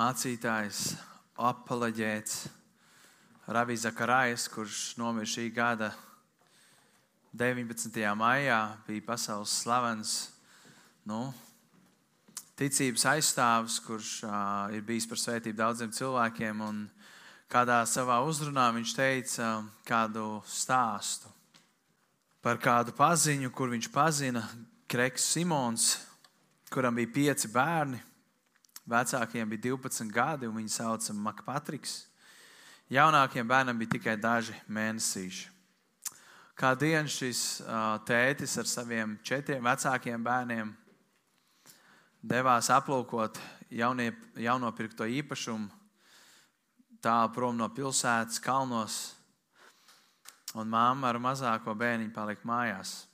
mācītājs, apoloģēts Ravijas Zakarājas, kurš nomira šī gada 19. maijā, bija pasaules slavens nu, ticības aizstāvis, kurš uh, ir bijis par svētību daudziem cilvēkiem. Un kādā savā uzrunā viņš teica kādu stāstu par kādu paziņu, kur viņš pazina Kreks Simons, kuram bija pieci bērni. Vecākiem bija 12 gadi, un viņi sauca Makpatriks. Jaunākiem bērnam bija tikai daži mēnesīši. Kā dienas šis tētis ar saviem četriem vecākiem bērniem devās aplūkot jaunie, jaunopirkto īpašumu tālu prom no pilsētas, kalnos, un māma ar mazāko bērniņu palika mājās.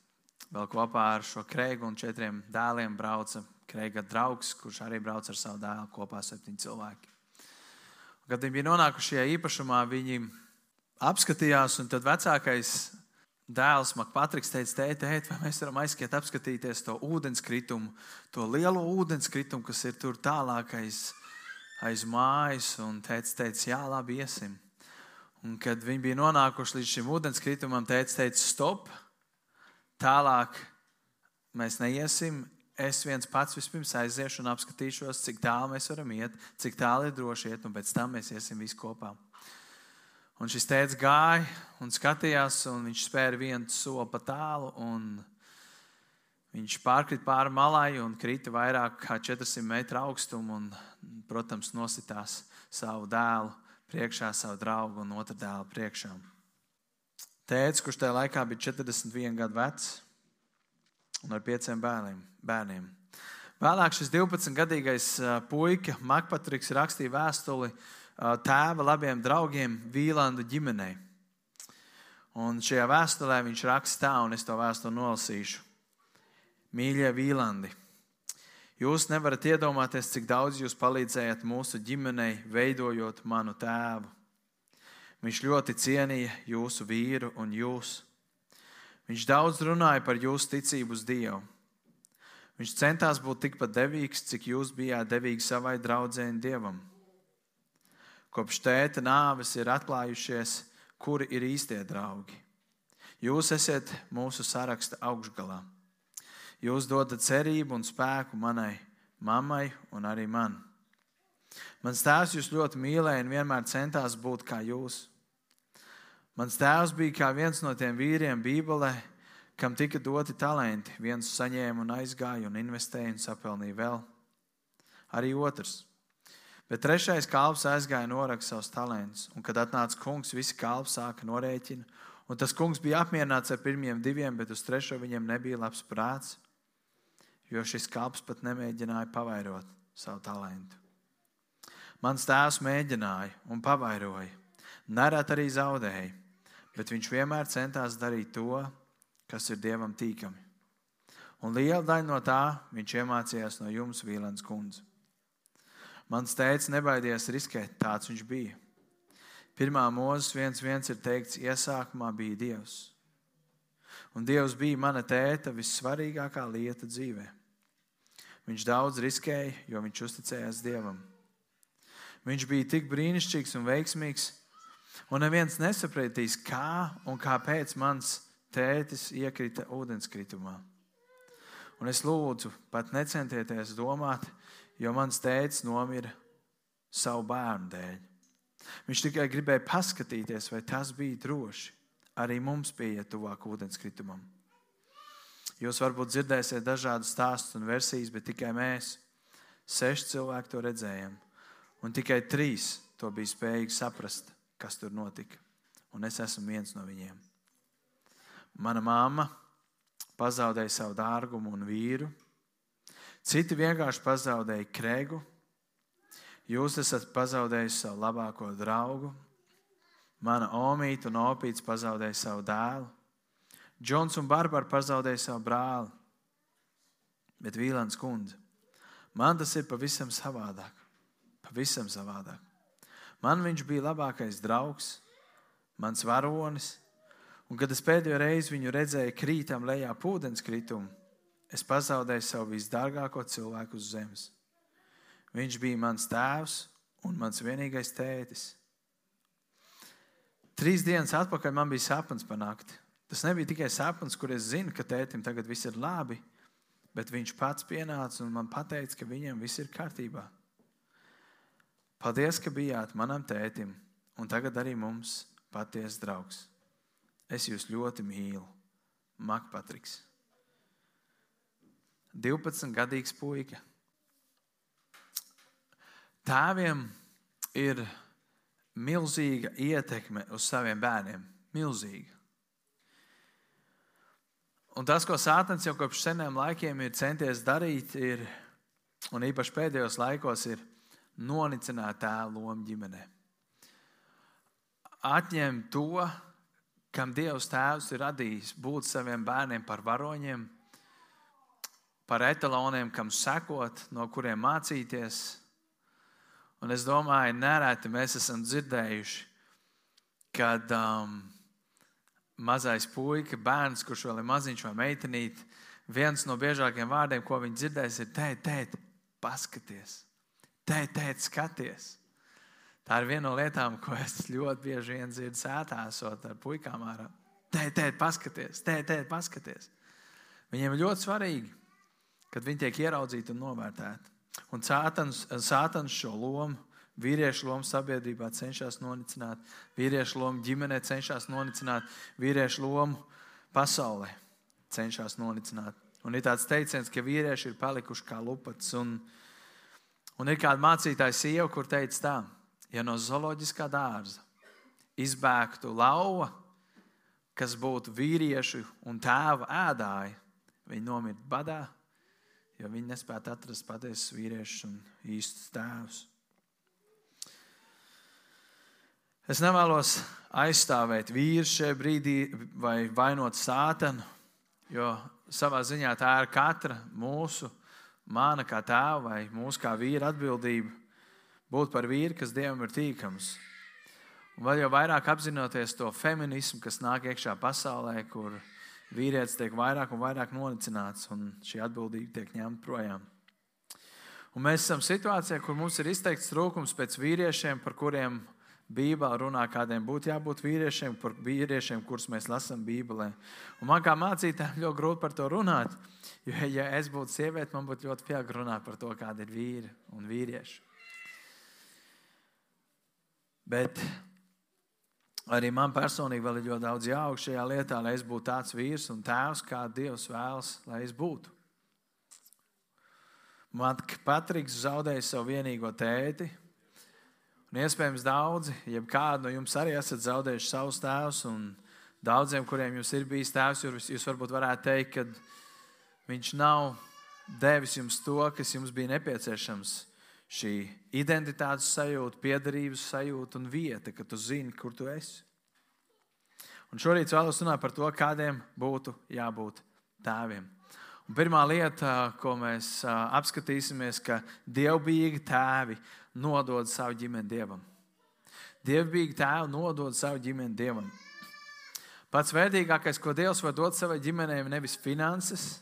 Vēl kopā ar šo kreigu un četriem dēliem brauca kreiga draugs, kurš arī brauca ar savu dēlu kopā septiņi cilvēki. Kad viņi bija nonākuši šajā īpašumā, viņi apskatījās, un tad vecākais dēls Makpatriks teica, tēt, tēt, vai mēs varam aiziet apskatīties to ūdenskritumu, to lielo ūdenskritumu, kas ir tur tālāk aiz, mājas. Un tēvs teica, jā, labi, iesim. Un kad viņi bija nonākuši līdz šim ūdenskritumam, tēvs teica, stop, tālāk mēs neiesim. Es viens pats vispirms aiziešu un apskatīšos, cik tālu mēs varam iet, cik tālu ir droši iet, un pēc tam mēs iesim visi kopā. Un šis tēvs gāja un skatījās, un viņš spēra vienu soli pa tālu. Viņš pārkrita pāri malai un krita vairāk kā 400 metru augstumu. Un, protams, nositās savu dēlu priekšā, savu draugu un otru dēlu priekšā. Tēvs, kurš tajā laikā bija 41 gadu vecs un ar pieciem bērniem. bērniem. Vēlāk šis 12-gadīgais puika Makpatriks rakstīja vēstuli tēva labiem draugiem Vīlanda ģimenei. Un šajā vēstulē viņš raksta tā, un es to vēstuli nolasīšu. Mīļie Vīlandi, jūs nevarat iedomāties, cik daudz jūs palīdzējat mūsu ģimenei, veidojot manu tēvu. Viņš ļoti cienīja jūsu vīru un jūs. Viņš daudz runāja par jūsu ticību uz Dievu. Viņš centās būt tikpat devīgs, cik jūs bijāt devīgi savai draudzēji Dievam. Kopš tēta nāves ir atklājušies, kuri ir īstie draugi. Jūs esat mūsu saraksta augšgalā. Jūs dodat cerību un spēku manai mammai un arī man. Mans tēvs jūs ļoti mīlēja un vienmēr centās būt kā jūs. Mans tēvs bija kā viens no tiem vīriem Bībelē, kam tika doti talenti. Viens saņēma un aizgāja un investēja un sapelnīja vēl. Arī otrs. Bet trešais kalps aizgāja un noraksta savus talantus. Un, kad atnāca kungs, visi kalpi sāka norēķinu. Un tas kungs bija apmierināts ar pirmiem diviem, bet uz trešo viņam nebija labs prāts, jo šis kalps pat nemēģināja pavairot savu talantu. Mans tēvs mēģināja un pavairoja. Nerēt arī zaudēja bet viņš vienmēr centās darīt to, kas ir dievam tīkami. Un liela daļa no tā viņš iemācījās no jums, Vīlens kundze. Mans teicis, nebaidies riskēt, tāds viņš bija. Pirmā mūzes viens, viens ir teikts, iesākumā bija Dievs. Un Dievs bija mana tēta vissvarīgākā lieta dzīvē. Viņš daudz riskēja, jo viņš uzticējās Dievam. Viņš bija tik brīnišķīgs un veiksmīgs, Un neviens nesapratīs, kā un kāpēc mans tētis iekrita ūdenskritumā. Un es lūdzu, pat necentieties domāt, jo mans tēvs nomira savu bērnu dēļ. Viņš tikai gribēja paskatīties, vai tas bija droši. Arī mums bija tuvāk ūdenskritumam. Jūs varbūt dzirdēsiet dažādus stāstus un versijas, bet tikai mēs, seši cilvēki, to redzējām. Un tikai trīs to bija spējīgi saprast kas tur notika. Un es esmu viens no viņiem. Mana mamma pazaudēja savu dārgumu un vīru. Citi vienkārši pazaudēja krēgu. Jūs esat pazaudējuši savu labāko draugu. Mana omīte un opīts pazaudēja savu dēlu. Džons un Barbara pazaudēja savu brāli. Bet Vīlāns kundze, man tas ir pavisam savādāk. Pavisam savādāk. Man viņš bija labākais draugs, mans varonis. Un, kad es pēdējo reizi viņu redzēju krītam lejā ūdenskritumu, es pazaudēju savu visdārgāko cilvēku uz zemes. Viņš bija mans tēvs un mans vienīgais tētis. Trīs dienas atpakaļ man bija sapnis par nakti. Tas nebija tikai sapnis, kur es zinu, ka tētim tagad viss ir labi, bet viņš pats pienāca un man teica, ka viņam viss ir kārtībā. Paldies, ka bijāt manam tētim, un tagad arī mums patiesa draugs. Es jūs ļoti mīlu, Makpatriks. 12 gadīgs puika. Tēviem ir milzīga ietekme uz saviem bērniem. Milzīga. Un tas, ko Sātans jau kopš seniem laikiem ir centies darīt, ir, un īpaši pēdējos laikos, ir nonicināt tēvu lomu ģimenē. Atņemt to, kam Dievs Tēvs ir radījis, būt saviem bērniem par varoņiem, par etaloniem, kam sekot, no kuriem mācīties Un es domāju, nereti mēs esam dzirdējuši, kad um, mazais puika, bērns, kurš vēl ir maziņš vai meitenīte, viens no biežākajiem vārdiem, ko viņi dzirdēs, ir tēt, tēt, paskaties, tēt, tēt, skaties. Tā ir viena no lietām, ko es ļoti bieži vien dzirdu sētā, esot ar puikām ārā. Tēt, tēt, paskaties, tēt, tēt, paskaties. Viņiem ir ļoti svarīgi, kad viņi tiek ieraudzīti un novērtēti. Un sātans, sātans šo lomu, vīriešu lomu sabiedrībā cenšas nonicināt, vīriešu lomu ģimenē cenšas nonicināt, vīriešu lomu pasaulē cenšas nonicināt. Un ir tāds teiciens, ka vīrieši ir palikuši kā lupats. Un, un ir kāda mācītāja sieva, kur teica tā, ja no zooloģiskā dārza izbēgtu lauva, kas būtu vīriešu un tēva ēdāji, viņi nomirtu badā jo viņi nespēja atrast patiesus vīriešus un īstus tēvus. Es nevēlos aizstāvēt vīru šajā brīdī vai vainot sātanu, jo savā ziņā tā ir katra mūsu, mana kā tēva vai mūsu kā vīra atbildība būt par vīru, kas Dievam ir tīkams. Un vēl jau vairāk apzinoties to feminismu, kas nāk iekšā pasaulē, kur vīrietis tiek vairāk un vairāk nonicināts, un šī atbildība tiek ņemta projām. Un mēs esam situācijā, kur mums ir izteikts trūkums pēc vīriešiem, par kuriem Bībelē runā, kādiem būtu jābūt vīriešiem, par vīriešiem, kurus mēs lasām Bībelē. Un man kā mācītājam ļoti grūti par to runāt, jo, ja es būtu sieviete, man būtu ļoti viegli runāt par to, kādi ir vīri un vīrieši. Bet Arī man personīgi vēl ir ļoti daudz jauka šajā lietā, lai es būtu tāds vīrs un tēvs, kā Dievs vēlas, lai es būtu. Man Patriks zaudēja savu vienīgo tēti. Un iespējams, daudzi, jeb kādu no jums arī esat zaudējuši savus tēvus. Daudziem, kuriem jums ir bijis tēvs, jūs, varbūt varētu teikt, ka viņš nav devis jums to, kas jums bija nepieciešams šī identitātes sajūta, piederības sajūta un vieta, ka tu zini, kur tu esi. Un šorīt vēlos runāt par to, kādiem būtu jābūt tēviem. Un pirmā lieta, ko mēs apskatīsimies, ka dievbijīgi tēvi nodod savu ģimeni dievam. Dievbijīgi tēvi nodod savu ģimeni dievam. Pats vērtīgākais, ko Dievs var dot savai ģimenei, ir nevis finanses,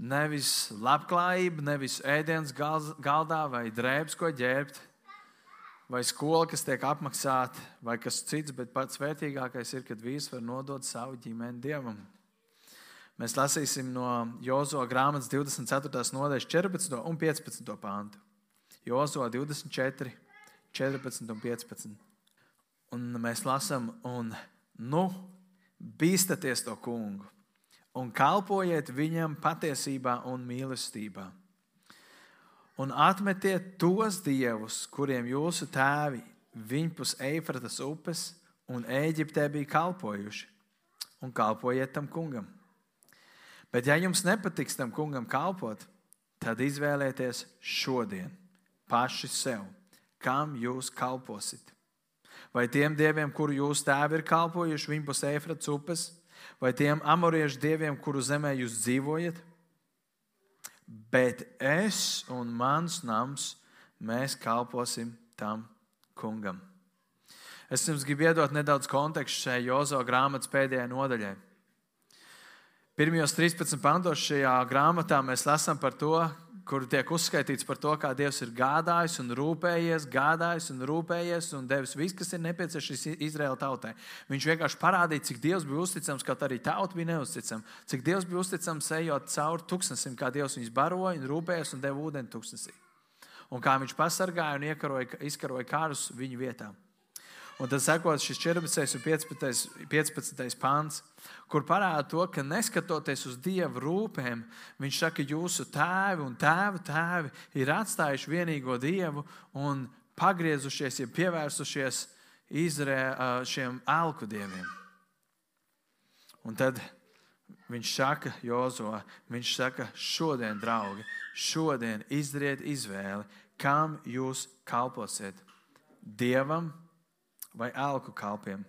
Nevis labklājība, nevis ēdienas galdā vai drēbes, ko ģērbt, vai skola, kas tiek apmaksāta, vai kas cits, bet pats vērtīgākais ir, kad vīrs var nodot savu ģimeni dievam. Mēs lasīsim no Jozo grāmatas 24. nodaļas 14. un 15. pāntu. Jozo 24, 14 un 15. Un mēs lasām, un nu, bīstaties to kungu un kalpojiet viņam patiesībā un mīlestībā. Un atmetiet tos dievus, kuriem jūsu tēvi viņpus Eifratas upes un Eģiptē bija kalpojuši, un kalpojiet tam kungam. Bet, ja jums nepatiks tam kungam kalpot, tad izvēlieties šodien paši sev, kam jūs kalposit. Vai tiem dieviem, kuru jūs tēvi ir kalpojuši viņpus Eifratas upes, vai tiem amoriešu dieviem, kuru zemē jūs dzīvojat. Bet es un mans nams, mēs kalposim tam kungam. Es jums gribu iedot nedaudz kontekstu šai Jozo grāmatas pēdējai nodaļai. Pirmajos 13 pantos šajā grāmatā mēs lasām par to, kur tiek uzskaitīts par to, kā Dievs ir gādājis un rūpējies, gādājis un rūpējies un devis visu, kas ir nepieciešams Izraēla tautai. Viņš vienkārši parādīja, cik Dievs bija uzticams, kaut arī tauta bija neusticama. Cik Dievs bija uzticams, ejot cauri tūkstnesim, kā Dievs viņus baroja un rūpējās un deva ūdeni tūkstnesī. Un kā viņš pasargāja un iekaroja, izkaroja kārus viņu vietām. Un tad sekot šis 14. un 15. 15. pāns, kur parāda to, ka neskatoties uz Dieva rūpēm, viņš saka, jūsu tēvi un tēva tēvi ir atstājuši vienīgo Dievu un pagriezušies, ja pievērsušies Izrē, šiem elku dieviem. Un tad viņš saka, Jozo, viņš saka, šodien, draugi, šodien izdariet izvēli, kam jūs kalposiet. Dievam vai elku kalpiem.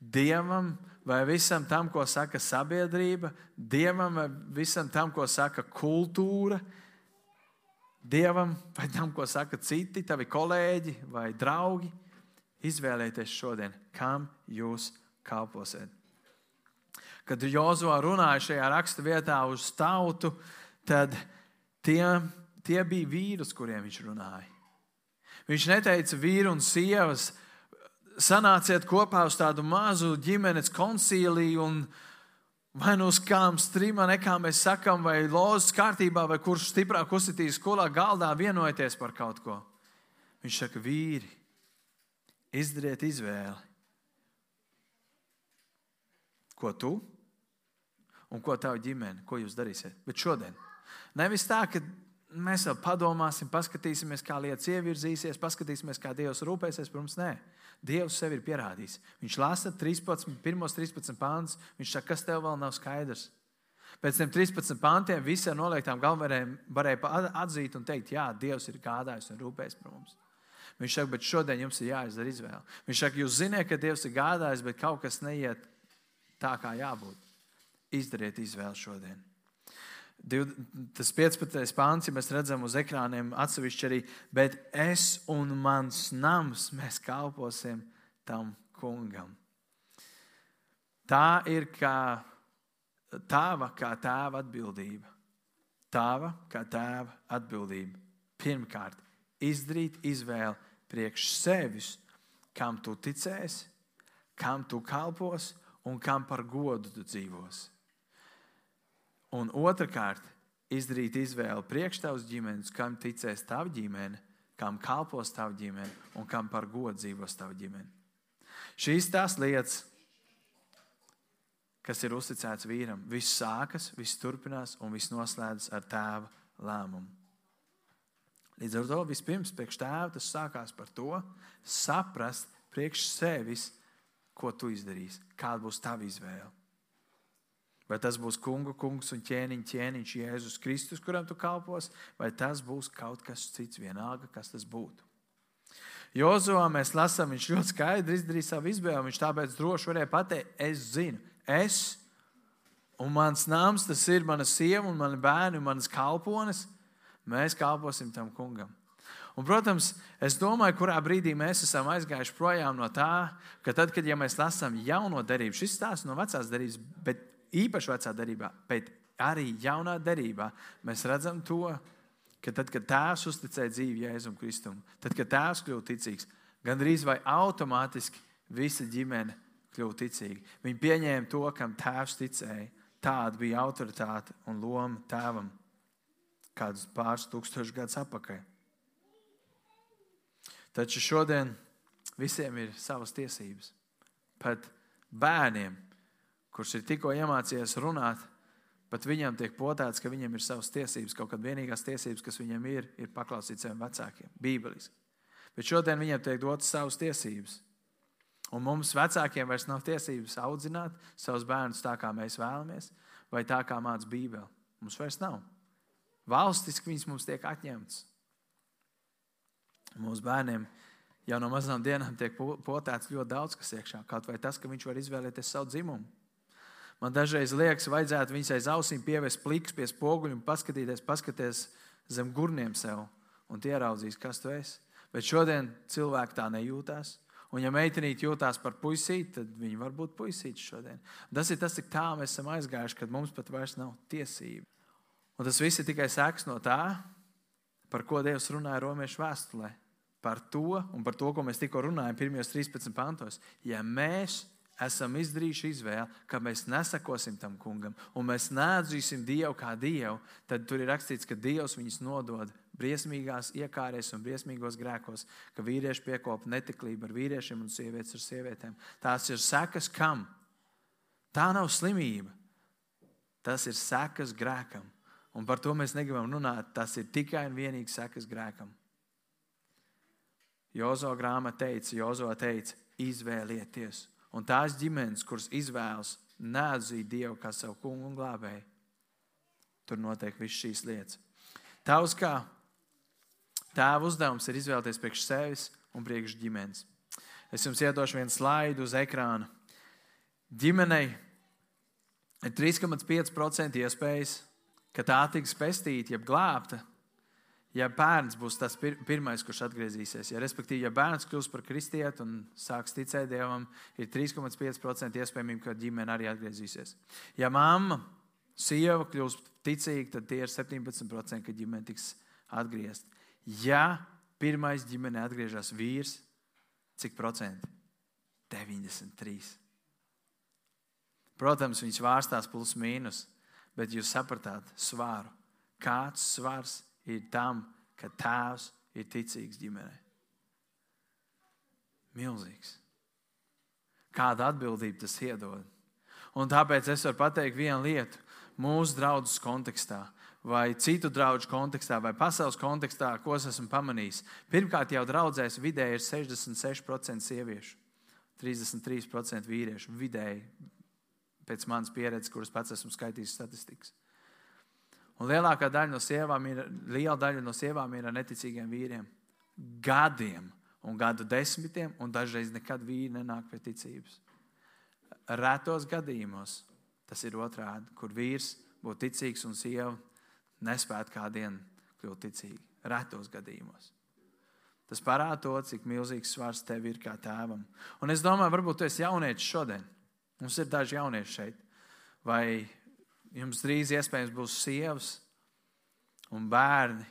Dievam vai visam tam, ko saka sabiedrība, dievam vai visam tam, ko saka kultūra, dievam vai tam, ko saka citi, tavi kolēģi vai draugi. Izvēlieties šodien, kam jūs kalposiet. Kad Jozo runāja šajā raksta vietā uz tautu, tad tie, tie bija vīri, uz kuriem viņš runāja. Viņš neteica vīru un sievas, sanāciet kopā uz tādu mazu ģimenes koncīliju un vai nu uz kām strīmām, kā mēs sakām, vai lozes kārtībā, vai kurš stiprāk uzsitīs skolā galdā, vienojieties par kaut ko. Viņš saka, vīri, izdariet izvēli. Ko tu un ko tava ģimene, ko jūs darīsiet? Bet šodien. Nevis tā, ka mēs vēl padomāsim, paskatīsimies, kā lietas ievirzīsies, paskatīsimies, kā Dievs rūpēsies par mums. Nē, Dievs sev ir pierādījis. Viņš lasa 13, pirmos 13 pāns. Viņš saka, kas tev vēl nav skaidrs. Pēc tam 13 pāntiem visām noliektām galvenajām varēja atzīt un teikt, jā, Dievs ir gādājis un rūpējis par mums. Viņš saka, bet šodien jums ir jāizdara izvēle. Viņš saka, jūs zināt, ka Dievs ir gādājis, bet kaut kas neiet tā, kā jābūt. Izdariet izvēli šodien. Tas 15. pāns, ja mēs redzam uz ekrāniem, atsevišķi arī, bet es un mans nams mēs kalposim tam kungam. Tā ir kā tava kā tēva atbildība. Tava kā tēva atbildība. Pirmkārt, izdarīt izvēli priekš sevis, kam tu ticēsi, kam tu kalpos un kam par godu tu dzīvosi. Un otrkārt, izdarīt izvēli priekš tavas ģimenes, kam ticēs tava ģimene, kam kalpos tava ģimene un kam par godu dzīvos tava ģimene. Šīs tās lietas, kas ir uzticēts vīram, viss sākas, viss turpinās un viss noslēdzas ar tēva lēmumu. Līdz ar to vispirms priekš tēva tas sākās par to, saprast priekš sevis, ko tu izdarīsi, kāda būs tava izvēle. Vai tas būs kungu kungs un ķēniņš, ķēniņš Jēzus Kristus, kuram tu kalpos, vai tas būs kaut kas cits, vienalga, kas tas būtu. Jozovā mēs lasām, viņš ļoti skaidri izdarīja savu izvēli. Viņš tāpēc droši varēja pateikt, es zinu, es un mans nams, tas ir mana sieva un mani bērni un manas kalpones. Mēs kalposim tam kungam. Un, protams, es domāju, kurā brīdī mēs esam aizgājuši projām no tā, ka tad, kad ja mēs lasām jauno derību, šis stāsts no vecās derības, bet īpaši vecā darbā, bet arī jaunā darbā mēs redzam to, ka tad, kad tēvs uzticēja dzīvi Jēzum Kristum, tad, kad tēvs kļuva ticīgs, gandrīz vai automātiski visa ģimene kļuva ticīga. Viņi pieņēma to, kam tēvs ticēja. Tāda bija autoritāte un loma tēvam kādus pāris tūkstošus gadus atpakaļ. Taču šodien visiem ir savas tiesības. Pat bērniem kurš ir tikko iemācījies runāt, pat viņam tiek potēts, ka viņam ir savas tiesības. Kaut kad vienīgās tiesības, kas viņam ir, ir paklausīt saviem vecākiem, bībeliski. Bet šodien viņam tiek dotas savas tiesības. Un mums vecākiem vairs nav tiesības audzināt savus bērnus tā, kā mēs vēlamies, vai tā, kā māca Bībele. Mums vairs nav. Valstiski viņas mums tiek atņemtas. Mūsu bērniem jau no mazām dienām tiek potēts ļoti daudz kas iekšā. Kaut vai tas, ka viņš var izvēlēties savu dzimumu. Man dažreiz liekas, vajadzētu viņai aiz ausīm pievest pliks pie spoguļa un paskatīties, paskatīties zem gurniem sev un ieraudzīs, kas tu esi. Bet šodien cilvēki tā nejūtās. Un, ja meitenīte jūtās par puisīti, tad viņa var būt puisīte šodien. Tas ir tas, cik tālu mēs esam aizgājuši, kad mums pat vairs nav tiesību. Un tas viss ir tikai sēks no tā, par ko Dievs runāja Romiešu vēstulē. Par to un par to, ko mēs tikko runājam, pirmajos 13 pantos. Ja mēs esam izdarījuši izvēli, ka mēs nesakosim tam kungam un mēs neatzīsim Dievu kā Dievu, tad tur ir rakstīts, ka Dievs viņus nodod briesmīgās iekārēs un briesmīgos grēkos, ka vīrieši piekopa netiklību ar vīriešiem un sievietes ar sievietēm. Tās ir sekas kam? Tā nav slimība. Tas ir sekas grēkam. Un par to mēs negribam runāt. Tas ir tikai un vienīgi sekas grēkam. Jozo grāmata teica, Jozo teica, izvēlieties. Un tās ģimenes, kuras izvēlas neatzīt Dievu kā savu kungu un glābēju, tur notiek visas šīs lietas. Tavs kā tēva uzdevums ir izvēlēties priekš sevis un priekš ģimenes. Es jums iedošu vienu slaidu uz ekrāna. Ģimenei ir 3,5% iespējas ka tā tiks pestīta, jeb glābta, ja bērns būs tas pir pirmais, kurš atgriezīsies. Ja, respektīvi, ja bērns kļūs par kristieti un sāks ticēt Dievam, ir 3,5% iespējamība, ka ģimene arī atgriezīsies. Ja mamma, sieva kļūs ticīga, tad tie ir 17%, ka ģimene tiks atgriezta. Ja pirmais ģimene atgriežas vīrs, cik procenti? 93. Protams, viņš vārstās plus mīnus bet jūs sapratāt svāru. Kāds svars ir tam, ka tēvs ir ticīgs ģimenei? Milzīgs. Kāda atbildība tas iedod? Un tāpēc es varu pateikt vienu lietu. Mūsu draudzes kontekstā, vai citu draugu kontekstā, vai pasaules kontekstā, ko es esmu pamanījis. Pirmkārt, jau draudzēs vidēji ir 66% sieviešu, 33% vīriešu. Vidēji pēc manas pieredzes, kuras pats esmu skaitījis statistikas. Un lielākā daļa no sievām ir, liela daļa no sievām ir ar neticīgiem vīriem. Gadiem un gadu desmitiem, un dažreiz nekad vīri nenāk pie ticības. Retos gadījumos tas ir otrādi, kur vīrs būtu ticīgs un sieva nespētu kādienu kļūt ticīgi. Retos gadījumos. Tas parāda to, cik milzīgs svars tev ir kā tēvam. Un es domāju, varbūt tu esi jaunietis šodien. Mums ir daži jaunieši šeit. Vai jums drīz iespējams būs sievas un bērni?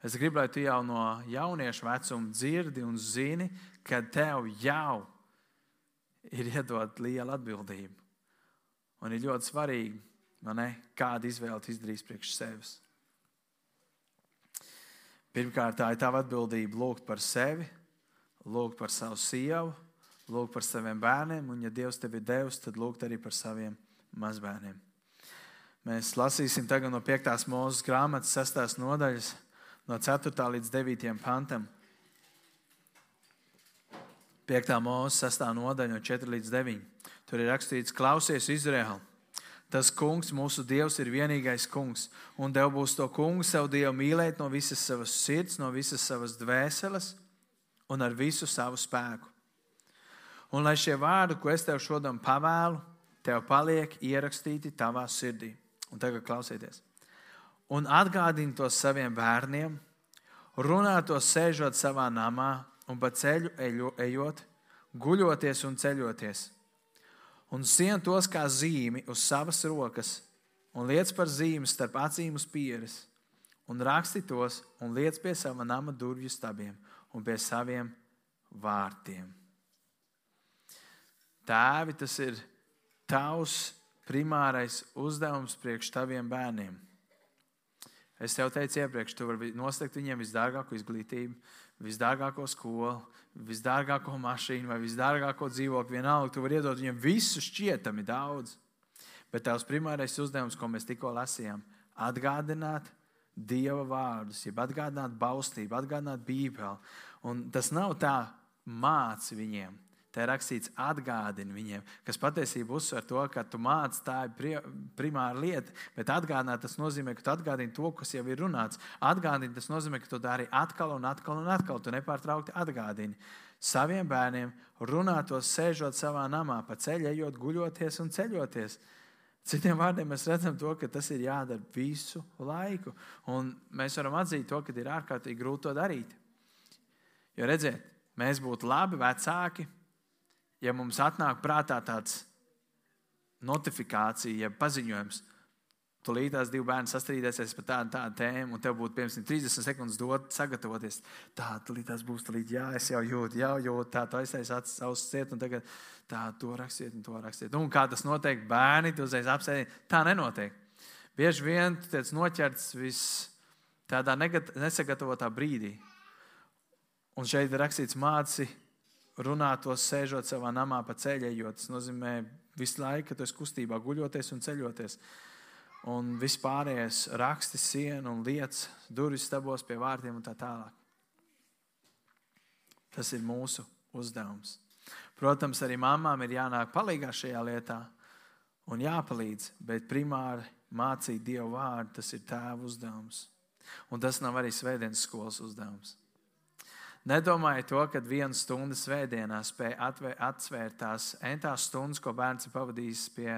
Es gribu, lai tu jau no jauniešu vecuma dzirdi un zini, ka tev jau ir iedot liela atbildība. Un ir ļoti svarīgi, ne, kādu izvēli izdarīs priekš sevis. Pirmkārt, tā ir tava atbildība lūgt par sevi, lūgt par savu sievu, lūgt par saviem bērniem, un, ja Dievs tev ir devis, tad lūgt arī par saviem mazbērniem. Mēs lasīsim tagad no 5. mūzes grāmatas, 6. nodaļas, no 4. līdz 9. pantam. 5. mūzes, 6. nodaļa, no 4 līdz 9. Tur ir rakstīts, klausies, Izraēl! Tas kungs, mūsu dievs, ir vienīgais kungs, un tev būs to kungu, savu dievu mīlēt no visas savas sirds, no visas savas dvēseles un ar visu savu spēku Un lai šie vārdi, ko es tev šodien pavēlu, tev paliek ierakstīti tavā sirdī. Un tagad klausieties. Un atgādini to saviem bērniem, runā to sēžot savā namā un pa ceļu ejot, guļoties un ceļoties. Un sien tos kā zīmi uz savas rokas, un liec par zīmi starp acīm uz pieres, un raksti tos un liec pie sava nama durvju stabiem un pie saviem vārtiem. Tēvi, tas ir tavs primārais uzdevums priekš taviem bērniem. Es tev teicu iepriekš, tu vari nosakt viņiem visdārgāko izglītību, visdārgāko skolu, visdārgāko mašīnu vai visdārgāko dzīvokli. Vienalga, tu vari iedot viņiem visu šķietami daudz. Bet tavs primārais uzdevums, ko mēs tikko lasījām, ir atgādināt Dieva vārdus, jeb atgādināt baustību, atgādināt Bībeli. Un tas nav tā māci viņiem, Te rakstīts, atgādini viņiem, kas patiesībā uzsver to, ka tu māci, tā ir primāra lieta. Bet atgādināt, tas nozīmē, ka tu atgādini to, kas jau ir runāts. Atgādini, tas nozīmē, ka tu dari atkal un atkal un atkal. Tu nepārtraukti atgādini saviem bērniem, runātos, sēžot savā namā, pa ceļu ejot, guļoties un ceļoties. Citiem vārdiem mēs redzam, to, ka tas ir jādara visu laiku. Un mēs varam atzīt to, ka ir ārkārtīgi grūti to darīt. Jo redziet, mēs būtu labi vecāki, ja mums atnāk prātā tāds notifikācija, ja paziņojums, Tūlīt tās divi bērni sastrīdēsies par tādu, tādu tēmu, un tev būtu piemēram 30 sekundes dot, sagatavoties. Tā, tūlīt tas būs, tūlīt, jā, es jau jūtu, jau jūtu, tā, tu aiztais acis savus ciet, un tagad tā, to rakstiet, un to rakstiet. Un kā tas notiek, bērni, tu uzreiz apsēdi, tā nenotiek. Bieži vien tu tiec noķerts vis tādā nesagatavotā brīdī. Un šeit ir rakstīts māci runāt tos sēžot savā namā pa ceļējot. Tas nozīmē visu laiku, ka tu esi kustībā, guļoties un ceļoties un vispārējais raksti, siena un lietas, durvis stabos pie vārtiem un tā tālāk. Tas ir mūsu uzdevums. Protams, arī mamām ir jānāk palīdzīgā šajā lietā un jāpalīdz, bet primāri mācīt Dievu vārdu, tas ir tēva uzdevums. Un tas nav arī svētdienas skolas uzdevums. Nedomājiet to, ka viena stunda svētdienā spēja atsvērt tās entās stundas, ko bērns ir pavadījis pie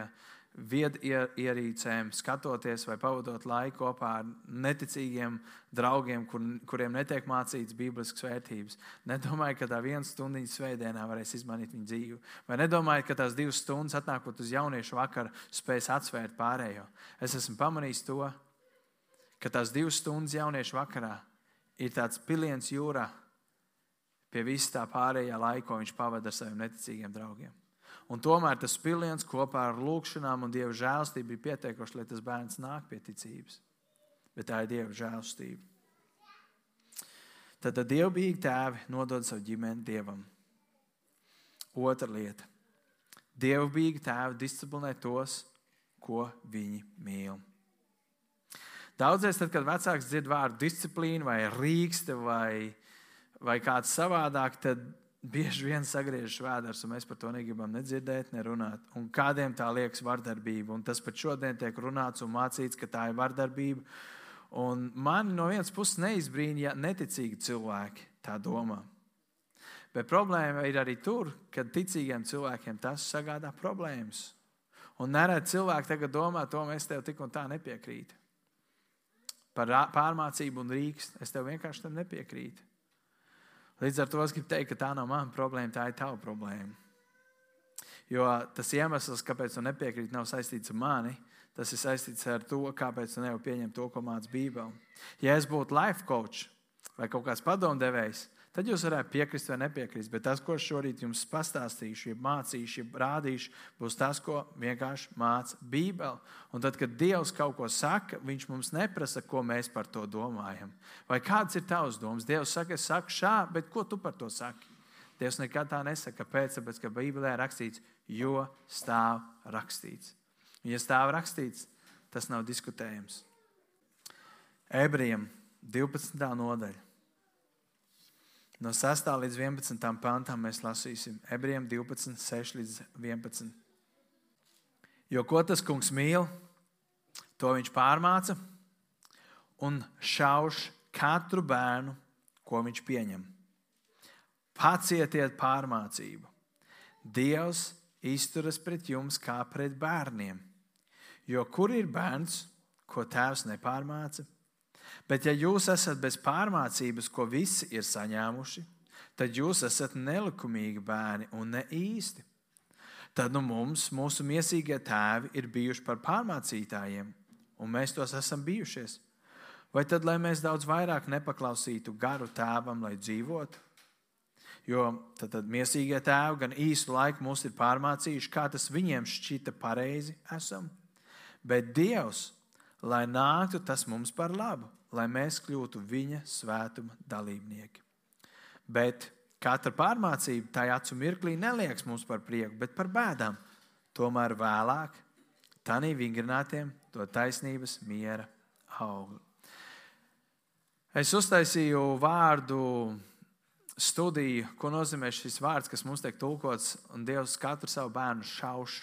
viedierīcēm, skatoties vai pavadot laiku kopā ar neticīgiem draugiem, kur, kuriem netiek mācīts bībliskas vērtības. Nedomāju, ka tā viena stunda svētdienā varēs izmainīt viņu dzīvi. Vai nedomāju, ka tās divas stundas atnākot uz jauniešu vakaru spēs atsvērt pārējo. Es esmu pamanījis to, ka tās divas stundas jauniešu vakarā ir tāds piliens jūrā pie vis tā pārējā laika, viņš pavada ar saviem neticīgiem draugiem. Un tomēr tas piliens kopā ar lūgšanām un dieva žēlstību ir pietiekoši, lai tas bērns nāk pie ticības. Bet tā ir dieva žēlstība. Tad, tad dievbijīgi tēvi nodod savu ģimeni dievam. Otra lieta. Dievbijīgi tēvi disciplinē tos, ko viņi mīl. Daudzreiz, tad, kad vecāks dzird vārdu disciplīna, vai rīkste, vai, vai kāds savādāk, tad bieži vien sagriežas vēders, un mēs par to negribam nedzirdēt, nerunāt. Un kādiem tā liekas vardarbība, un tas pat šodien tiek runāts un mācīts, ka tā ir vardarbība. Un man no vienas puses neizbrīna, ja neticīgi cilvēki tā domā. Bet problēma ir arī tur, ka ticīgiem cilvēkiem tas sagādā problēmas. Un nereti cilvēki tagad domā, to mēs tev tik un tā nepiekrītam. Par pārmācību un rīks es tev vienkārši nepiekrītu. Līdz ar to es gribu teikt, ka tā nav mana problēma, tā ir tava problēma. Jo tas iemesls, kāpēc tu nepiekrīti, nav saistīts ar mani. Tas ir saistīts ar to, kāpēc tu nevari pieņemt to, ko māca Bībele. Ja es būtu life coach vai kaut kāds padomdevējs, Tad jūs varētu piekrist vai nepiekrist. Bet tas, ko šorīt jums pastāstīšu, ja mācīšu, ja rādīšu, būs tas, ko vienkārši māca Bībele. Un tad, kad Dievs kaut ko saka, Viņš mums neprasa, ko mēs par to domājam. Vai kāds ir tavs domas? Dievs saka, es saku šā, bet ko tu par to saki? Dievs nekad tā nesaka. Kāpēc? Tāpēc, ka Bībelē ir rakstīts, jo stāv rakstīts. Ja stāv rakstīts, tas nav diskutējams. Ebrejiem 12. nodaļa. No 6. līdz 11. pantam mēs lasīsim ebrejiem 12, 6 līdz 11. Jo ko tas kungs mīl, to viņš pārmāca un šauš katru bērnu, ko viņš pieņem. Pacietiet pārmācību. Dievs izturas pret jums kā pret bērniem. Jo kur ir bērns, ko tēvs nepārmāca? Bet, ja jūs esat bez pārmācības, ko visi ir saņēmuši, tad jūs esat nelikumīgi bērni un ne īsti. Tad nu mums, mūsu mīsīgie tēvi, ir bijuši par pārmācītājiem, un mēs tos esam bijušies. Vai tad, lai mēs daudz vairāk nepaklausītu garu tēvam, lai dzīvotu? Jo tad, tad mīsīgie tēvi gan īsu laiku mūs ir pārmācījuši, kā tas viņiem šķita pareizi esam. Bet Dievs, lai nāktu tas mums par labu, lai mēs kļūtu viņa svētuma dalībnieki. Bet katra pārmācība tajā acu mirklī neliekas mums par prieku, bet par bēdām. Tomēr vēlāk tādiem vingrinātiem to taisnības miera augli. Es uztaisīju vārdu studiju, ko nozīmē šis vārds, kas mums tiek tulkots, un Dievs katru savu bērnu šauš.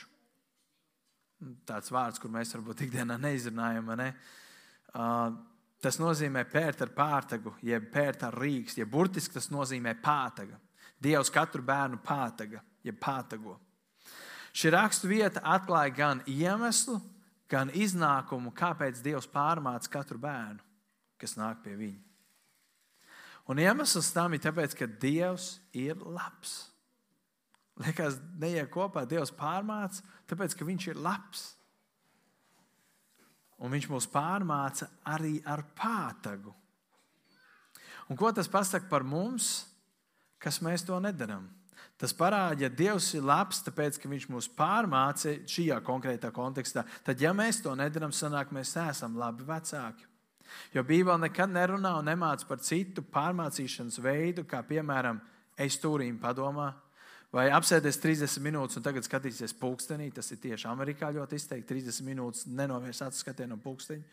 Tāds vārds, kur mēs varbūt ikdienā neizrunājam. Ne? Uh, Tas nozīmē pērt ar pātagu, jeb pērt ar rīks, jeb burtiski tas nozīmē pātaga. Dievs katru bērnu pātaga, jeb pātago. Šī rakstu vieta atklāja gan iemeslu, gan iznākumu, kāpēc Dievs pārmāca katru bērnu, kas nāk pie viņa. Un iemesls tam ir tas, ka Dievs ir labs. Liekas, neiet kopā, Dievs pārmāca, tāpēc ka Viņš ir labs. Un viņš mūs pārmāca arī ar pātagu. Un ko tas pasaka par mums, kas mēs to nedarām? Tas parāda, ja Dievs ir labs, tāpēc, ka Viņš mūs pārmāca šajā konkrētā kontekstā, tad, ja mēs to nedarām, sanāk, mēs neesam labi vecāki. Jo Bībele nekad nerunā un nemāca par citu pārmācīšanas veidu, kā piemēram, ej stūrīm padomā, vai apsēties 30 minūtes un tagad skatīties pulkstenī. Tas ir tieši Amerikā ļoti izteikti. 30 minūtes nenovērs acu skatienu no pulksteņa.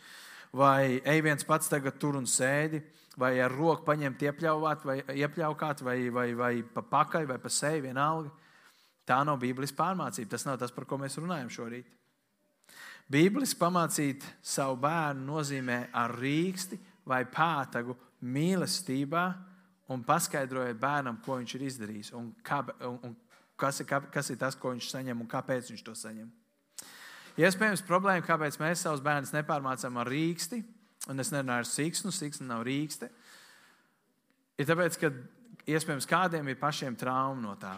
Vai ej viens pats tagad tur un sēdi, vai ar roku paņemt, iepļaut, vai iepļaukāt, vai, vai, vai pa pakaļ, vai pa seju, vienalga. Tā nav Bībeles pārmācība. Tas nav tas, par ko mēs runājam šorīt. Bībeles pamācīt savu bērnu nozīmē ar rīksti vai pātagu mīlestībā un paskaidrojiet bērnam, ko viņš ir izdarījis un, kā, un, un kas, ir, kas ir tas, ko viņš saņem un kāpēc viņš to saņem. Iespējams, problēma, kāpēc mēs savus bērnus nepārmācām ar rīksti, un es nerunāju ar siksnu, siksna nav rīkste, ir tāpēc, ka iespējams kādiem ir pašiem trauma no tā.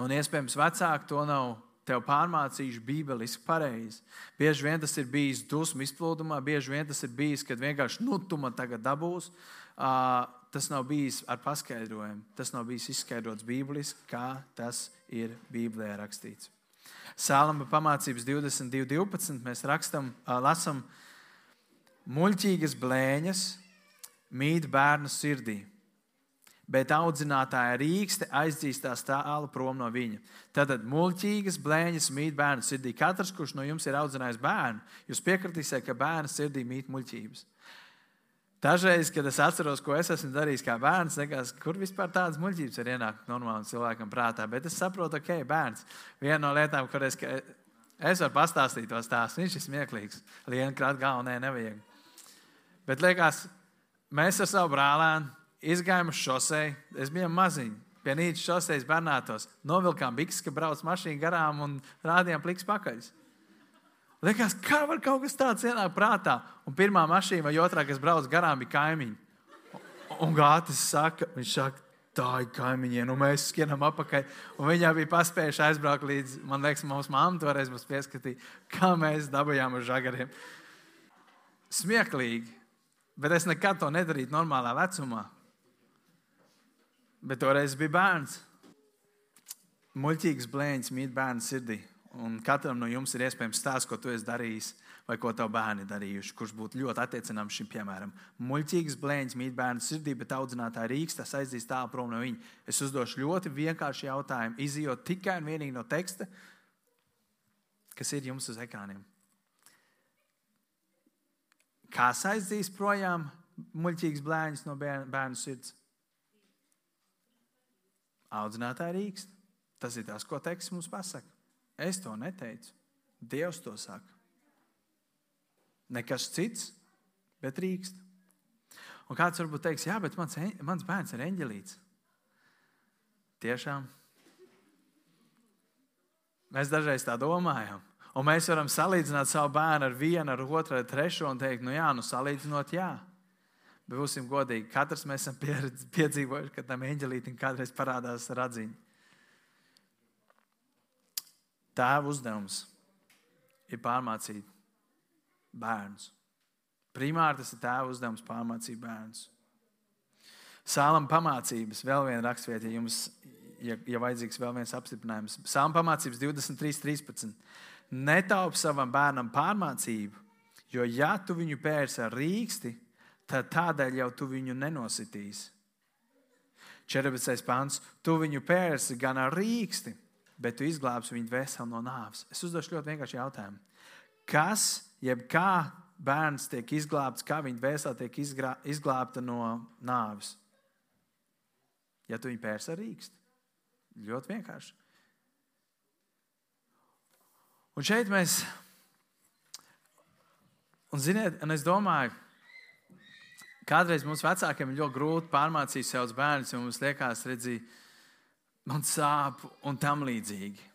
Un iespējams, vecāki to nav tev pārmācījuši bībeliski pareizi. Bieži vien tas ir bijis dusmu izplūdumā, bieži vien tas ir bijis, kad vienkārši nu, tu man tagad dabūsi. Uh, tas nav bijis ar paskaidrojumu. Tas nav bijis izskaidrots bībeliski, kā tas ir Bībelē rakstīts. Sālama pamācības 22.12. mēs rakstam, lasām, muļķīgas blēņas mīt bērnu sirdī, bet audzinātāja rīkste aizdzīstās tālu prom no viņa. Tad muļķīgas blēņas mīt bērnu sirdī. Katrs, kurš no jums ir audzinājis bērnu, jūs piekritīsiet, ka bērnu sirdī mīt muļķības. Dažreiz, kad es atceros, ko es esmu darījis kā bērns, liekas, kur vispār tādas muļķības var ienākt normālam cilvēkam prātā. Bet es saprotu, ok, bērns, viena no lietām, kur es, es varu pastāstīt to stāstu, viņš ir smieklīgs. Lienu krāt galvu, nē, nevajag. Bet liekas, mēs ar savu brālēnu izgājām uz šosei, es biju maziņš. Pie Nīča šoseis Bernātos novilkām bikses, ka brauc mašīna garām un rādījām pliks pakaļ. Liekas, kā var kaut kas tāds ienākt prātā? Un pirmā mašīna vai otrā, kas brauc garām, bija kaimiņi. Un Gātis saka, viņš saka, tā ir kaimiņiem, un mēs skrienam apakaļ. Viņa bija paspējuši aizbraukt līdz, man liekas, mūsu mamma toreiz mums pieskatīja, kā mēs dabūjām uz žagariem. Smieklīgi, bet es nekad to nedarītu normālā vecumā. Bet toreiz bija bērns. Muļķīgs blēņas mīt bērnu sirdī. Un katram no jums ir iespējams stāsts, ko tu esi darījis, vai ko tavi bērni darījuši, kurš būtu ļoti attiecināms šim piemēram. Muļķīgs blēņas mīt bērnu sirdī, bet audzinātāja rīks tas aizdīs tālu prom no viņa. Es uzdošu ļoti vienkāršu jautājumu, izjūt tikai un vienīgi no teksta, kas ir jums uz ekrāniem. Kas aizdīs projām muļķīgas blēņas no bērnu sirds? Audzinātāja rīks. Tas ir tas, ko teksts mums pasaka. Es to neteicu. Dievs to saka. Nekas cits, bet rīkst. Un kāds varbūt teiks, jā, bet mans, mans bērns ir eņģelīts. Tiešām. Mēs dažreiz tā domājam. Un mēs varam salīdzināt savu bērnu ar vienu, ar otru, ar trešo un teikt, nu jā, nu salīdzinot, jā. Bet būsim godīgi, katrs mēs esam piedzīvojuši, ka tam eņģelītam kādreiz parādās radziņa. Tēva uzdevums ir pārmācīt bērnus. Primāri tas ir tēva uzdevums pārmācīt bērnus. Sālam pamācības, vēl viena rakstvieta, ja jums ja, ja vajadzīgs vēl viens apstiprinājums. Sālam pamācības 23, 13. Netaup savam bērnam pārmācību, jo ja tu viņu pērsi ar rīksti, tad tādēļ jau tu viņu nenositīsi. 14. pāns. Tu viņu pērsi gan ar rīksti, bet tu izglābsi viņu veselu no nāves. Es uzdošu ļoti vienkāršu jautājumu. Kas, jeb kā bērns tiek izglābts, kā viņa vesela tiek izglā, izglābta no nāves? Ja tu viņu pērs ar rīkstu. Ļoti vienkārši. Un šeit mēs, un ziniet, un es domāju, kādreiz mums vecākiem ir ļoti grūti pārmācīt savus bērnus, jo mums liekas, redziet, man sāp un tam līdzīgi.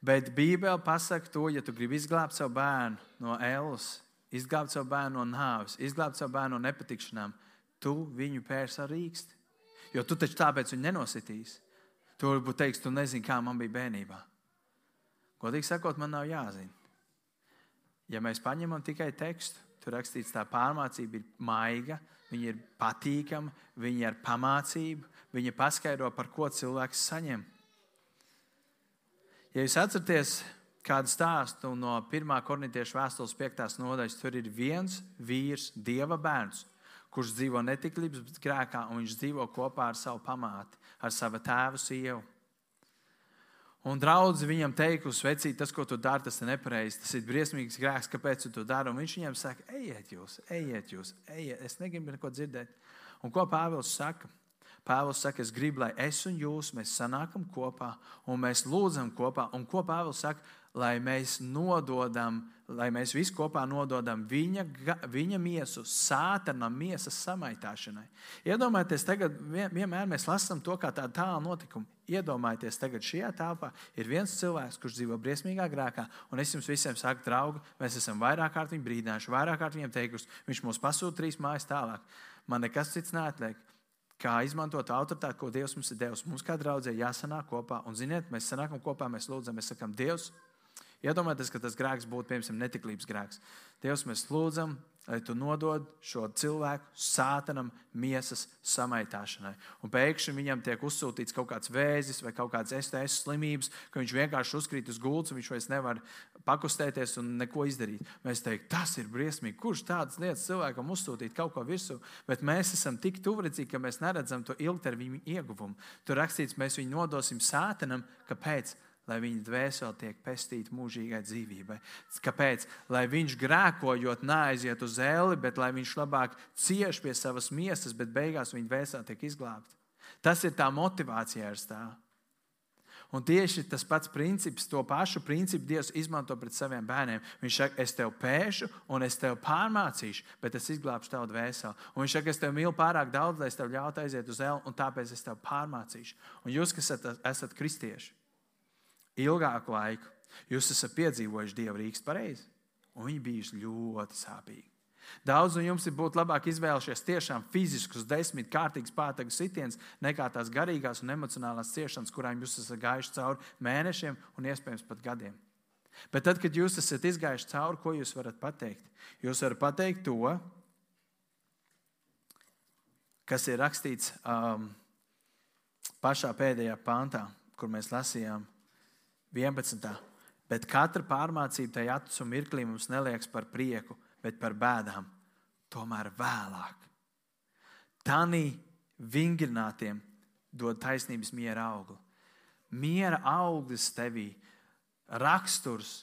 Bet Bībele pasaka to, ja tu gribi izglābt savu bērnu no ēlas, izglābt savu bērnu no nāves, izglābt savu bērnu no nepatikšanām, tu viņu pērs ar rīksti. Jo tu taču tāpēc viņu nenositīs. Tu varbūt teiksi, tu nezini, kā man bija bērnībā. Godīgi sakot, man nav jāzina. Ja mēs paņemam tikai tekstu, tur rakstīts, tā pārmācība ir maiga, viņa ir patīkama, viņa ir pamācība, viņa paskaidro, par ko cilvēks saņem. Ja jūs atceraties kādu stāstu no 1. korintiešu vēstules 5. nodaļas, tur ir viens vīrs, dieva bērns, kurš dzīvo netiklības grēkā, un viņš dzīvo kopā ar savu pamāti, ar savu tēvu sievu. Un draugs viņam teikusi, vecīt, tas, ko tu dari, tas ir nepareizi, tas ir briesmīgs grēks, kāpēc tu to dari. Un viņš viņam saka, ejiet jūs, ejiet jūs, ejiet, es negribu neko dzirdēt. Un ko Pāvils saka? Pāvils saka, es gribu, lai es un jūs mēs sanākam kopā un mēs lūdzam kopā. Un ko Pāvils saka? Lai mēs nododam, lai mēs visi kopā nododam viņa, viņa miesu sātanam miesas samaitāšanai. Iedomājieties, tagad vienmēr mēs lasām to kā tādu tālu notikumu. Iedomājieties, tagad šajā telpā ir viens cilvēks, kurš dzīvo briesmīgā grēkā, un es jums visiem saku, draugi, mēs esam vairāk kārt viņu brīdinājuši, vairāk kārt viņiem teikuši, viņš mūs pasūta trīs mājas tālāk. Man nekas cits neatliek kā izmantot autoritāti, ko Dievs mums ir devis. Mums kā draudzē jāsanāk kopā. Un, ziniet, mēs sanākam kopā, mēs lūdzam, mēs sakam, Dievs, iedomājieties, ka tas grēks būtu, piemēram, netiklības grēks. Dievs, mēs lūdzam, lai tu nodod šo cilvēku sātanam miesas samaitāšanai. Un pēkšņi viņam tiek uzsūtīts kaut kāds vēzis vai kaut kāds STS slimības, ka viņš vienkārši uzkrīt uz gultas, viņš vairs nevar pakustēties un neko izdarīt. Mēs teiktu, tas ir briesmīgi. Kurš tādas lietas cilvēkam uzsūtīt kaut ko virsū? Bet mēs esam tik tuvredzīgi, ka mēs neredzam to ilgtermiņa ieguvumu. Tur rakstīts, mēs viņu nodosim sātanam, kāpēc? Lai viņa dvēsele tiek pestīta mūžīgai dzīvībai. Kāpēc? Lai viņš grēkojot, neaiziet uz zeli, bet lai viņš labāk cieš pie savas miesas, bet beigās viņa dvēsele tiek izglābta. Tas ir tā motivācija ar stāvu. Un tieši tas pats princips, to pašu principu Dievs izmanto pret saviem bērniem. Viņš saka, es tev pēšu, un es tev pārmācīšu, bet es izglābšu tavu dvēseli. Un viņš saka, es tev mīlu pārāk daudz, lai es tev ļautu aiziet uz zeli, un tāpēc es tev pārmācīšu. Un jūs, kas esat, esat kristieši, ilgāku laiku, jūs esat piedzīvojuši Dieva rīks pareizi, un viņi bijuši ļoti sāpīgi. Daudz no jums ir būtu labāk izvēlējušies tiešām fiziskus, desmit kārtīgus pātagu sitienus, nekā tās garīgās un emocionālās ciešanas, kurām jūs esat gājuši cauri mēnešiem un iespējams pat gadiem. Bet tad, kad jūs esat izgājuši cauri, ko jūs varat pateikt? Jūs varat pateikt to, kas ir rakstīts um, pašā pēdējā pāntā, kur mēs lasījām 11. Bet katra pārmācība tajā acu mirklī mums neliekas par prieku, bet par bēdām. Tomēr vēlāk. Tanī vingrinātiem dod taisnības miera augli. Miera auglis tevī, raksturs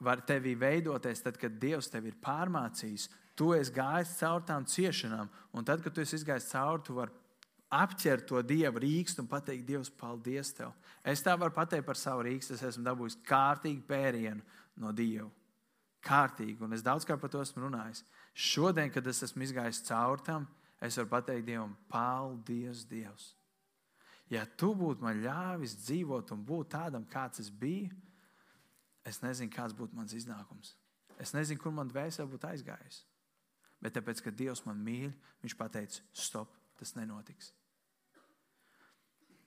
var tevī veidoties tad, kad Dievs tevi ir pārmācījis. Tu esi gājis cauri tām ciešanām, un tad, kad tu esi izgājis cauri, tu vari apķert to dievu rīkstu un pateikt, Dievs, paldies tev. Es tā varu pateikt par savu rīkstu. Es esmu dabūjis kārtīgu pērienu no Dieva. Kārtīgi, un es daudzkārt par to esmu runājis. Šodien, kad es esmu izgājis cauri tam, es varu pateikt Dievam, paldies, Dievs. Ja tu būtu man ļāvis dzīvot un būt tādam, kāds es biju, es nezinu, kāds būtu mans iznākums. Es nezinu, kur man dvēsele būtu aizgājusi. Bet tāpēc, ka Dievs man mīl, Viņš pateica, stop, tas nenotiks.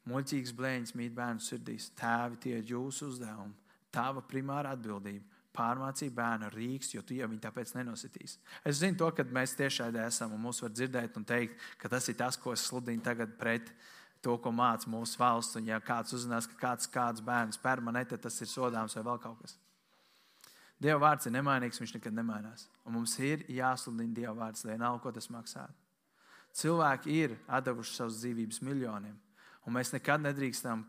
Muļķīgs blēņas mīt bērnu sirdīs. Tēvi, tie ir jūsu uzdevumi. Tava primāra atbildība pārmācīt bērnu rīks, jo tu jau viņu tāpēc nenositīs. Es zinu, to, ka mēs tiešām esam un mūs var dzirdēt un teikt, ka tas ir tas, ko es sludinu tagad pret to, ko māca mūsu valsts. Un, ja kāds uzzinās, ka kāds, kāds bērns permanente, tas ir sodāms vai vēl kaut kas. Dieva vārds ir nemainīgs, viņš nekad nemainās. Un mums ir jāsludina Dieva vārds, lai nav ko tas maksātu. Cilvēki ir devuši savas dzīvības miljoniem, un mēs nekad nedrīkstam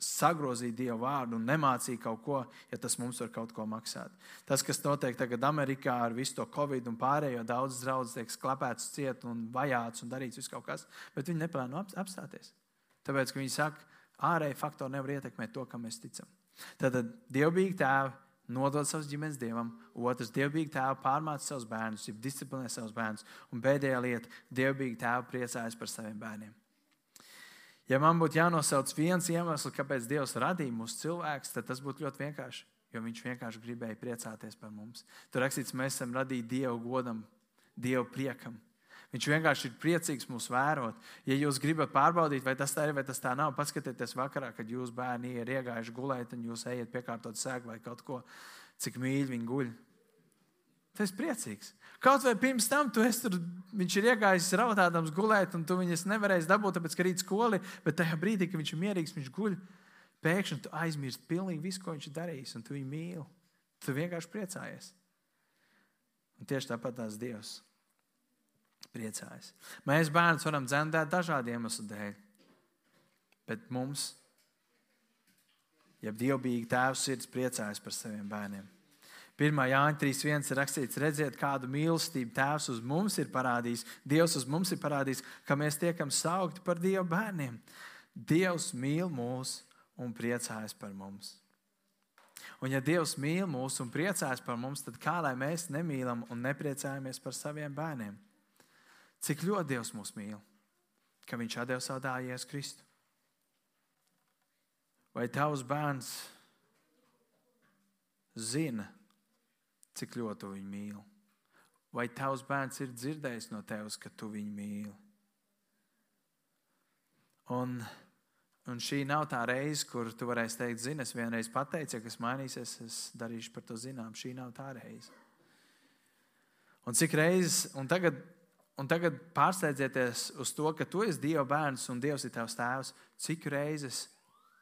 sagrozīt Dievu vārdu un nemācīt kaut ko, ja tas mums var kaut ko maksāt. Tas, kas notiek tagad Amerikā ar visu to covid un pārējo, daudz draugs tiek sklapēts, ciet un vajāts un darīts viss kaut kas, bet viņi neplāno apstāties. Tāpēc, ka viņi saka, ārēji faktori nevar ietekmēt to, kam mēs ticam. Tad dievbijīgi tēvi nodod savus ģimenes dievam, otrs dievbijīgi tēvu pārmāca savus bērnus, jeb disciplinē savus bērnus, un pēdējā lieta - dievbijīgi tēvu priecājas par saviem bērniem. Ja man būtu jānosauc viens iemesls, kāpēc Dievs radīja mūsu cilvēkus, tad tas būtu ļoti vienkārši. Jo Viņš vienkārši gribēja priecāties par mums. Tur rakstīts, mēs esam radīti Dievu godam, Dievu priekam. Viņš vienkārši ir priecīgs mūs vērot. Ja jūs gribat pārbaudīt, vai tas tā ir vai tas tā nav, paskatieties vakarā, kad jūsu bērni ir iegājuši gulēt, un jūs ejat piekārtot sēklu vai kaut ko, cik mīļi viņi guļ. Tu esi priecīgs. Kaut vai pirms tam tur, viņš ir iegājis raudādams gulēt, un tu viņus nevarēsi dabūt, tāpēc, ka rīt skoli, bet tajā brīdī, kad viņš ir mierīgs, viņš guļ. Pēkšņi tu aizmirsti pilnīgi visu, ko viņš ir darījis, un tu viņu mīli. Tu vienkārši priecājies. Un tieši tāpat tās Dievs priecājas. Mēs bērnus varam dzemdēt dažādu iemeslu dēļ, bet mums, ja dievbijīgi tēvs sirds priecājas par saviem bērniem. 1. Jāņa 3.1 ir rakstīts, redziet, kādu mīlestību Tēvs uz mums ir parādījis, Dievs uz mums ir parādījis, ka mēs tiekam saukti par Dieva bērniem. Dievs mīl mūs un priecājas par mums. Un, ja Dievs mīl mūs un priecājas par mums, tad kā lai mēs nemīlam un nepriecājamies par saviem bērniem? Cik ļoti Dievs mūs mīl, ka Viņš atdeva savu dēlu Jēzu Kristu? Vai tavs bērns zina, cik ļoti tu viņu mīli. Vai tavs bērns ir dzirdējis no tevis, ka tu viņu mīli? Un, un šī nav tā reize, kur tu varēsi teikt, zini, es vienreiz pateicu, ja kas mainīsies, es darīšu par to zinām. Šī nav tā reize. Un cik reizes, un tagad, un tagad pārsteidzieties uz to, ka tu esi Dieva bērns un Dievs ir tavs tēvs, cik reizes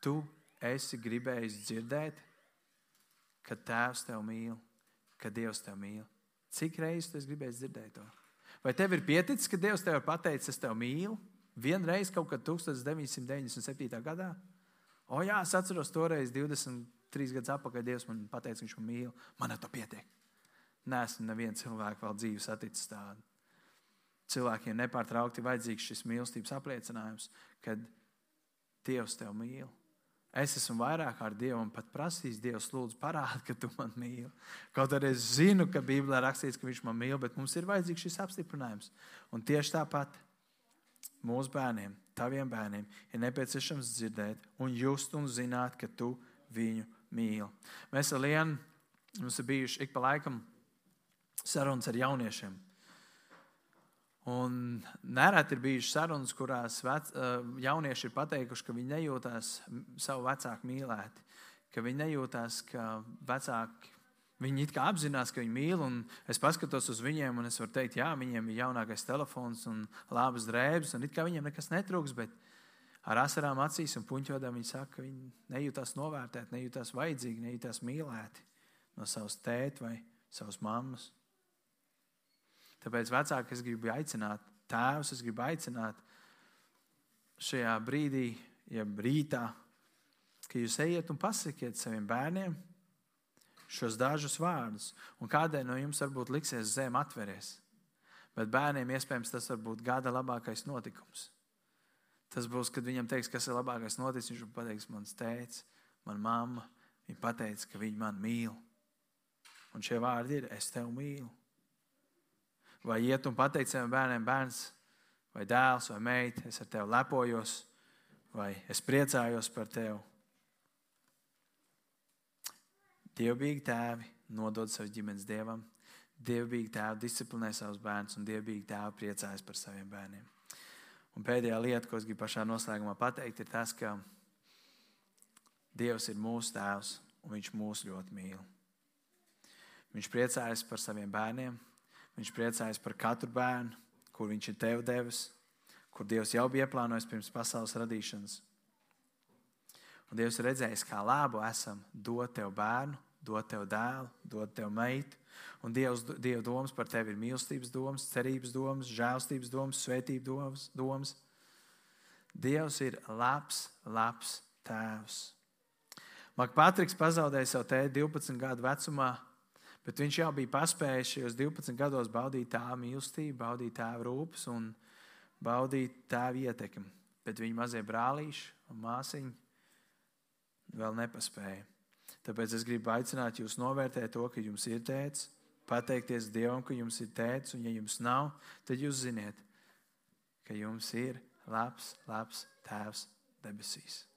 tu esi gribējis dzirdēt, ka tēvs tevi mīl ka Dievs tevi mīl. Cik reizes tu gribēji dzirdēt to? Vai tev ir pieticis, ka Dievs tev ir pateicis, es tevi mīlu? Vienreiz kaut kad 1997. gadā? O, jā, es atceros toreiz, 23 gadus atpakaļ, Dievs man teica, viņš man mīl. Man ar to pietiek. Nē, esmu nevienu cilvēku vēl dzīves saticis tādu. Cilvēkiem nepārtraukti vajadzīgs šis mīlestības apliecinājums, kad Dievs tevi mīl. Es esmu vairāk ar Dievu un pat prasījis, Dievs, lūdzu, parādi, ka tu man mīli. Kaut arī es zinu, ka Bībelē rakstīts, ka Viņš man mīl, bet mums ir vajadzīgs šis apstiprinājums. Un tieši tāpat mūsu bērniem, taviem bērniem, ir nepieciešams dzirdēt un just un zināt, ka tu viņu mīli. Mēs ar Lienu mums ir bijuši ik pa laikam sarunas ar jauniešiem. Un nereti ir bijušas sarunas, kurās vec, eh, jaunieši ir pateikuši, ka viņi nejūtās savu vecāku mīlēti, ka viņi nejūtās, ka vecāki viņi it kā apzinās, ka viņi mīl. Es paskatos uz viņiem, un es varu teikt, jā, viņiem ir jaunākais telefons un labas drēbes, un it kā viņiem nekas netrūks. Bet ar asarām acīs un puņķodām viņi saka, ka viņi nejūtās novērtēti, nejūtās vajadzīgi, nejūtās mīlēti no savas tēta vai savas mammas. Tāpēc vecāki es gribu aicināt, tēvs, es gribu aicināt šajā brīdī, jeb rītā, ka jūs ejiet un pasakiet saviem bērniem šos dažus vārdus. Un kādai no jums varbūt liksies zem atveries. Bet bērniem iespējams tas var būt gada labākais notikums. Tas būs, kad viņam teiks, kas ir labākais noticis. Viņš pateiks, mans tēvs, mana mamma. Viņa pateica, ka viņa man mīl. Un šie vārdi ir: Es tevi mīlu vai iet un pateikt saviem bērniem, bērns, vai dēls, vai meita, es ar tevi lepojos, vai es priecājos par tevi. Dievbijīgi tēvi nodod savus ģimenes dievam, dievbijīgi tēvi disciplinē savus bērnus, un dievbijīgi tēvi priecājas par saviem bērniem. Un pēdējā lieta, ko es gribu pašā noslēgumā pateikt, ir tas, ka Dievs ir mūsu tēvs, un Viņš mūs ļoti mīl. Viņš priecājas par saviem bērniem, Viņš priecājas par katru bērnu, kur viņš ir tev devis, kur Dievs jau bija ieplānojis pirms pasaules radīšanas. Un Dievs ir redzējis, kā labu esam dot tev bērnu, dot tev dēlu, dot tev meitu. Un Dievs, Dieva domas par tevi ir mīlestības domas, cerības domas, žēlstības domas, svētības domas. Dievs ir labs, labs tēvs. Makpatriks pazaudēja savu tēti 12 gadu vecumā, Bet viņš jau bija paspējis šajos 12 gados baudīt tā mīlestību, baudīt tēva rūpes un baudīt tēva ietekmi. Bet viņa mazie brālīši un māsiņi vēl nepaspēja. Tāpēc es gribu aicināt jūs novērtēt to, ka jums ir tēvs, pateikties Dievam, ka jums ir tēvs, un ja jums nav, tad jūs ziniet, ka jums ir labs, labs tēvs debesīs.